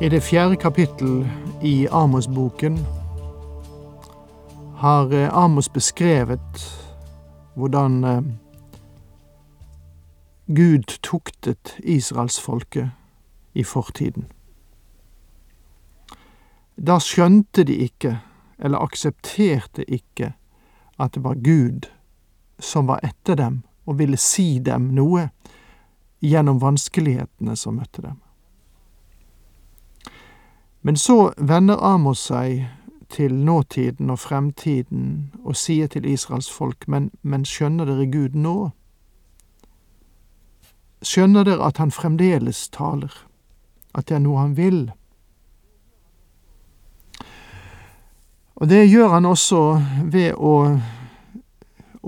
I det fjerde kapittel i Amos-boken har eh, Amos beskrevet hvordan eh, Gud tuktet israelsfolket i fortiden. Da skjønte de ikke, eller aksepterte ikke, at det var Gud som var etter dem og ville si dem noe gjennom vanskelighetene som møtte dem. Men så vender Amos seg til nåtiden og fremtiden og sier til Israels folk, men, men skjønner dere Gud nå? Skjønner dere at han fremdeles taler, at det er noe han vil? Og det gjør han også ved å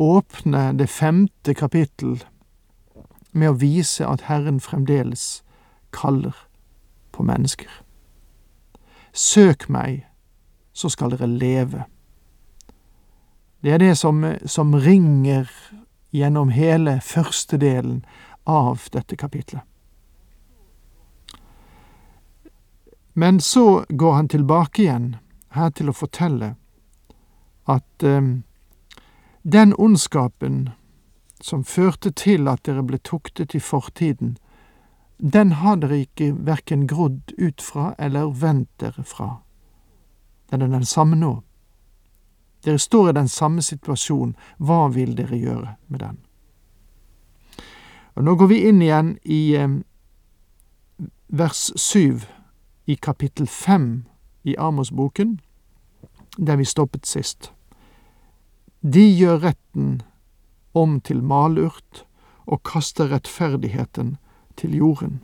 åpne det femte kapittel med å vise at Herren fremdeles kaller på mennesker. Søk meg, så skal dere leve. Det er det som, som ringer gjennom hele første delen av dette kapitlet. Men så går han tilbake igjen her til å fortelle at eh, den ondskapen som førte til at dere ble tuktet i fortiden, den har dere ikke verken grodd ut fra eller vendt dere fra. Den er den samme nå. Dere står i den samme situasjonen, hva vil dere gjøre med den? Og Nå går vi inn igjen i eh, vers syv i kapittel fem i Amos-boken, der vi stoppet sist. De gjør retten om til malurt og kaster rettferdigheten til jorden.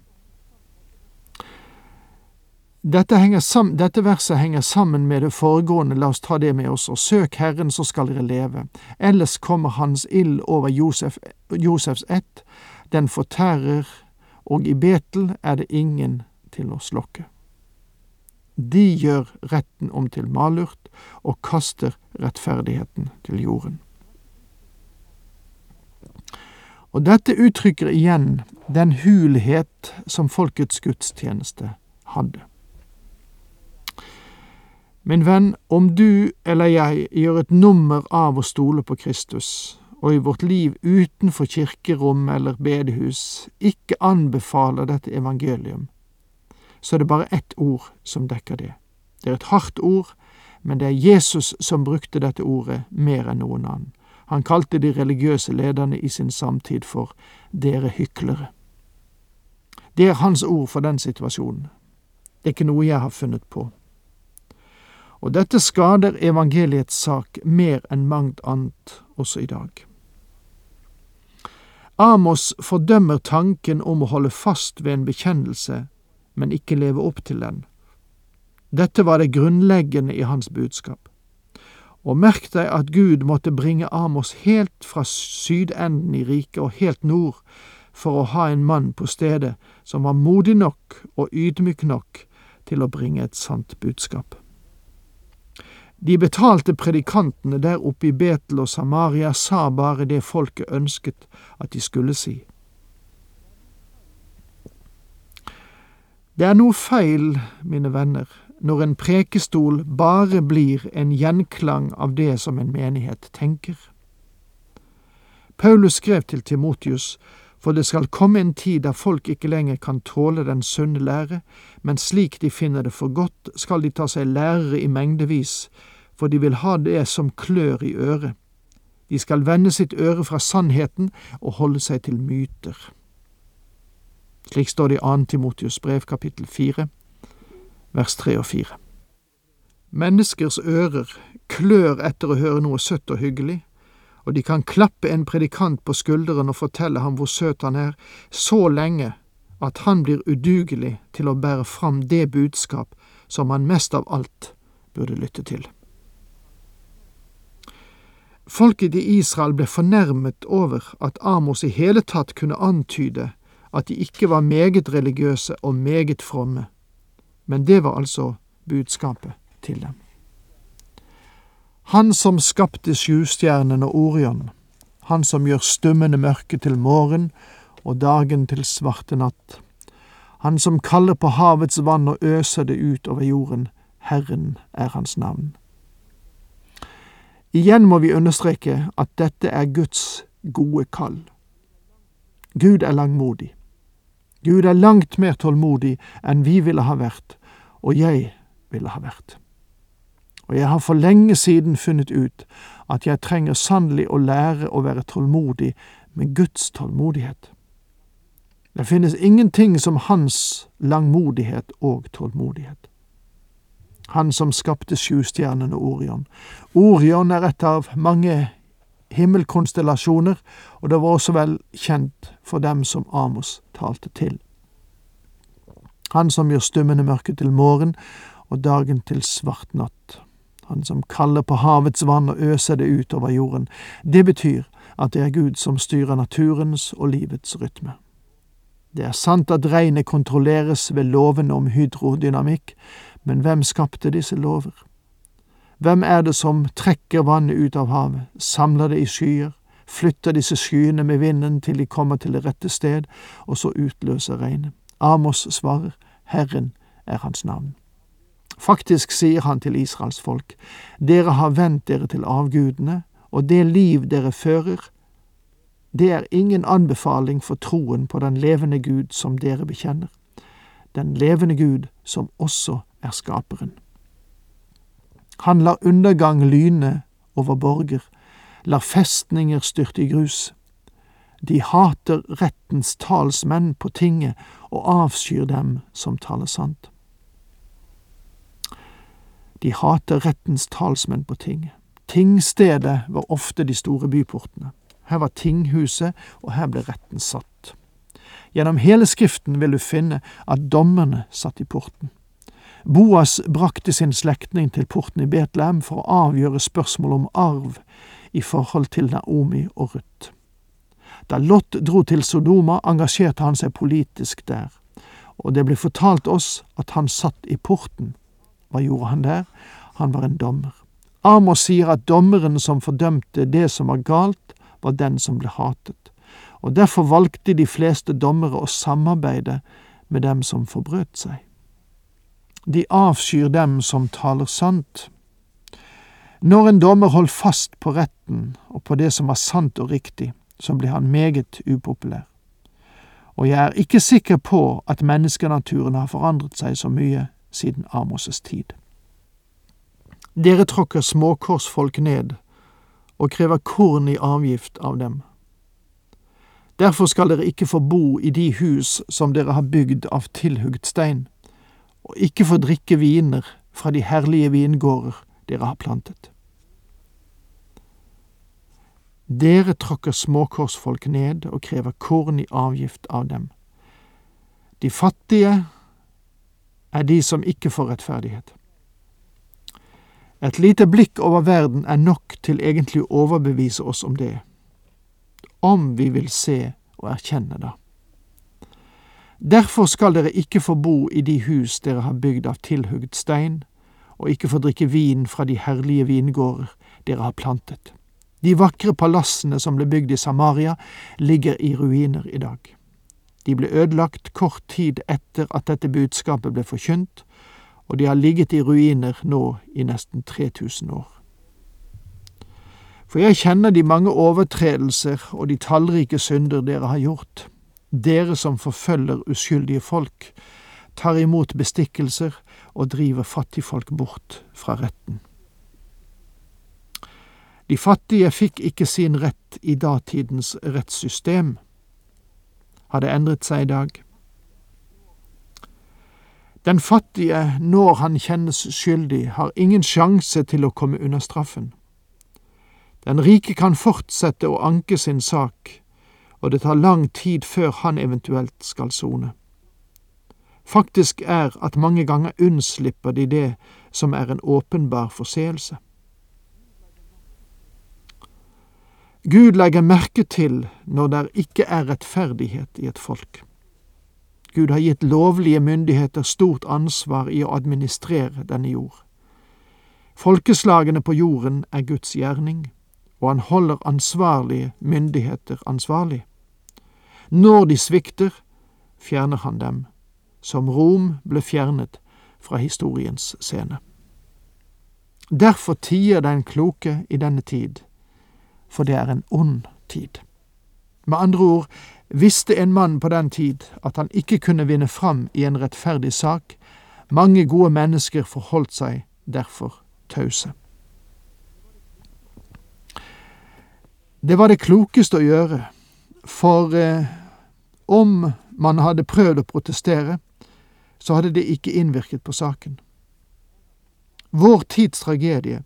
Dette, sammen, dette, verset henger sammen med det foregående, la oss ta det med oss, og søk Herren, så skal dere leve. Ellers kommer Hans ild over Josef, Josefs ett, den fortærer, og i Betel er det ingen til å slokke. De gjør retten om til malurt og kaster rettferdigheten til jorden. Og dette uttrykker igjen den hulhet som folkets gudstjeneste hadde. Min venn, om du eller jeg gjør et nummer av å stole på Kristus, og i vårt liv utenfor kirkerom eller bedehus ikke anbefaler dette evangelium, så er det bare ett ord som dekker det. Det er et hardt ord, men det er Jesus som brukte dette ordet mer enn noen annen. Han kalte de religiøse lederne i sin samtid for dere hyklere. Det er hans ord for den situasjonen. Det er ikke noe jeg har funnet på. Og dette skader evangeliets sak mer enn mangt annet også i dag. Amos fordømmer tanken om å holde fast ved en bekjennelse, men ikke leve opp til den. Dette var det grunnleggende i hans budskap. Og merk deg at Gud måtte bringe Amos helt fra sydenden i riket og helt nord for å ha en mann på stedet som var modig nok og ydmyk nok til å bringe et sant budskap. De betalte predikantene der oppe i Betel og Samaria sa bare det folket ønsket at de skulle si. Det er noe feil, mine venner, når en prekestol bare blir en gjenklang av det som en menighet tenker. Paulus skrev til Timotius, for det skal komme en tid da folk ikke lenger kan tåle den sunne lære, men slik de finner det for godt, skal de ta seg lærere i mengdevis, for de vil ha det som klør i øret. De skal vende sitt øre fra sannheten og holde seg til myter. Slik står det i 2. Timotius brev kapittel 4, vers 3 og 4. Menneskers ører klør etter å høre noe søtt og hyggelig, og de kan klappe en predikant på skulderen og fortelle ham hvor søt han er, så lenge at han blir udugelig til å bære fram det budskap som han mest av alt burde lytte til. Folket i Israel ble fornærmet over at Amos i hele tatt kunne antyde at de ikke var meget religiøse og meget fromme, men det var altså budskapet til dem. Han som skapte sjustjernen og Orion, han som gjør stummende mørke til morgen og dagen til svarte natt, han som kaller på havets vann og øser det ut over jorden, Herren er hans navn. Igjen må vi understreke at dette er Guds gode kall. Gud er langmodig. Gud er langt mer tålmodig enn vi ville ha vært, og jeg ville ha vært. Og jeg har for lenge siden funnet ut at jeg trenger sannelig å lære å være tålmodig med Guds tålmodighet. Det finnes ingenting som hans langmodighet og tålmodighet. Han som skapte sjustjernen og Orion. Orion er et av mange himmelkonstellasjoner, og det var også vel kjent for dem som Amos talte til. Han som gjør stummende mørke til morgen og dagen til svart natt. Han som kaller på havets vann og øser det ut over jorden. Det betyr at det er Gud som styrer naturens og livets rytme. Det er sant at regnet kontrolleres ved lovene om hydrodynamikk, men hvem skapte disse lover? Hvem er det som trekker vannet ut av havet, samler det i skyer, flytter disse skyene med vinden til de kommer til det rette sted, og så utløser regnet? Amos svarer, Herren er hans navn. Faktisk sier han til Israels folk, dere har vendt dere til avgudene, og det liv dere fører, det er ingen anbefaling for troen på den levende Gud som dere bekjenner, den levende Gud som også er skaperen. Han lar undergang lyne over borger, lar festninger styrte i grus. De hater rettens talsmenn på tinget og avskyr dem som taler sant. De hater rettens talsmenn på tinget. Tingstedet var ofte de store byportene. Her var tinghuset, og her ble retten satt. Gjennom hele Skriften vil du finne at dommerne satt i porten. Boas brakte sin slektning til porten i Betlehem for å avgjøre spørsmål om arv i forhold til Naomi og Ruth. Da Lot dro til Sodoma, engasjerte han seg politisk der, og det ble fortalt oss at han satt i porten. Hva gjorde han der? Han var en dommer. Amos sier at dommeren som fordømte det som var galt, var den som ble hatet, og derfor valgte de fleste dommere å samarbeide med dem som forbrøt seg. De avskyr dem som taler sant. Når en dommer holdt fast på retten og på det som var sant og riktig, så ble han meget upopulær. Og jeg er ikke sikker på at menneskenaturen har forandret seg så mye siden Amos' tid. Dere tråkker småkorsfolk ned og krever korn i avgift av dem. Derfor skal dere ikke få bo i de hus som dere har bygd av tilhugd stein, og ikke få drikke viner fra de herlige vingårder dere har plantet. Dere tråkker småkorsfolk ned og krever korn i avgift av dem. De fattige er de som ikke får rettferdighet. Et lite blikk over verden er nok til egentlig å overbevise oss om det, om vi vil se og erkjenne det. Derfor skal dere ikke få bo i de hus dere har bygd av tilhugd stein, og ikke få drikke vin fra de herlige vingårder dere har plantet. De vakre palassene som ble bygd i Samaria, ligger i ruiner i dag. De ble ødelagt kort tid etter at dette budskapet ble forkynt, og de har ligget i ruiner nå i nesten 3000 år. For jeg kjenner de mange overtredelser og de tallrike synder dere har gjort dere som forfølger uskyldige folk, tar imot bestikkelser og driver fattigfolk bort fra retten. De fattige fikk ikke sin rett i datidens rettssystem. Har det endret seg i dag? Den fattige, når han kjennes skyldig, har ingen sjanse til å komme unna straffen. Den rike kan fortsette å anke sin sak, og det tar lang tid før han eventuelt skal sone. Faktisk er at mange ganger unnslipper de det som er en åpenbar forseelse. Gud legger merke til når det ikke er rettferdighet i et folk. Gud har gitt lovlige myndigheter stort ansvar i å administrere denne jord. Folkeslagene på jorden er Guds gjerning, og han holder ansvarlige myndigheter ansvarlig. Når de svikter, fjerner han dem, som Rom ble fjernet fra historiens scene. Derfor tier den kloke i denne tid, for det er en ond tid. Med andre ord visste en mann på den tid at han ikke kunne vinne fram i en rettferdig sak, mange gode mennesker forholdt seg derfor tause. Det var det klokeste å gjøre, for eh, om man hadde prøvd å protestere, så hadde det ikke innvirket på saken. Vår tids tragedie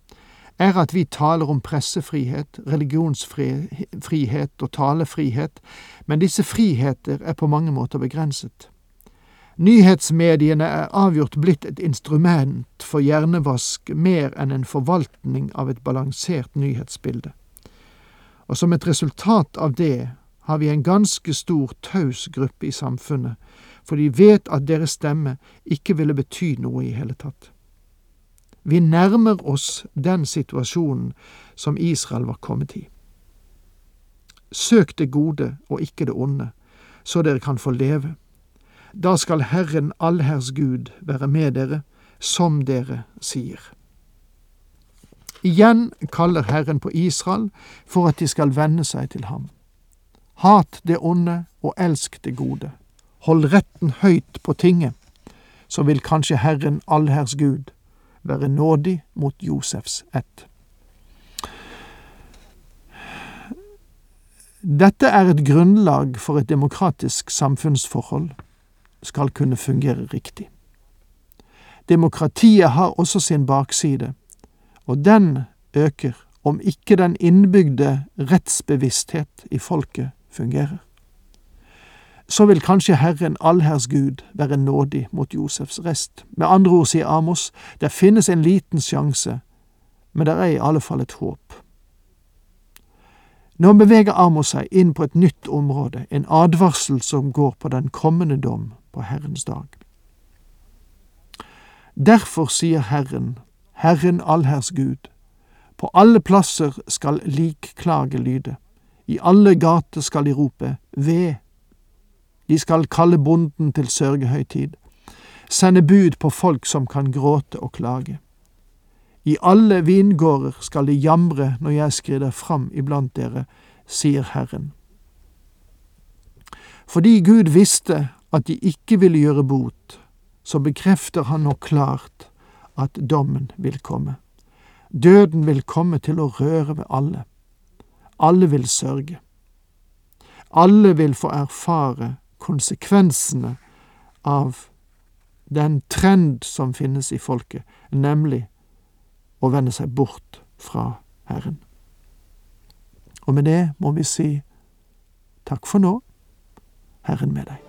er at vi taler om pressefrihet, religionsfrihet og talefrihet, men disse friheter er på mange måter begrenset. Nyhetsmediene er avgjort blitt et instrument for hjernevask mer enn en forvaltning av et balansert nyhetsbilde. Og som et resultat av det har vi en ganske stor taus gruppe i samfunnet, for de vet at deres stemme ikke ville bety noe i hele tatt. Vi nærmer oss den situasjonen som Israel var kommet i. Søk det gode og ikke det onde, så dere kan få leve. Da skal Herren allherrs Gud være med dere, som dere sier. Igjen kaller Herren på Israel for at de skal venne seg til ham. Hat det onde og elsk det gode. Hold retten høyt på tinget, så vil kanskje Herren allherrs Gud være nådig mot Josefs ett. Dette er et grunnlag for et demokratisk samfunnsforhold skal kunne fungere riktig. Demokratiet har også sin bakside, og den øker om ikke den innbygde rettsbevissthet i folket fungerer så vil kanskje Herren allherrs Gud være nådig mot Josefs rest. Med andre ord, sier Amos, det finnes en liten sjanse, men det er i alle fall et håp. Nå beveger Amos seg inn på et nytt område, en advarsel som går på den kommende dom på Herrens dag. Derfor sier Herren, Herren allherrs Gud, på alle plasser skal likklage lyde, i alle gater skal de rope ved de skal kalle bonden til sørgehøytid, sende bud på folk som kan gråte og klage. I alle vingårder skal de jamre når jeg skrider fram iblant dere, sier Herren. Fordi Gud visste at de ikke ville gjøre bot, så bekrefter han nå klart at dommen vil komme. Døden vil komme til å røre ved alle. Alle vil sørge. Alle vil få erfare konsekvensene av den trend som finnes i folket, nemlig å vende seg bort fra Herren. Og med det må vi si takk for nå, Herren med deg.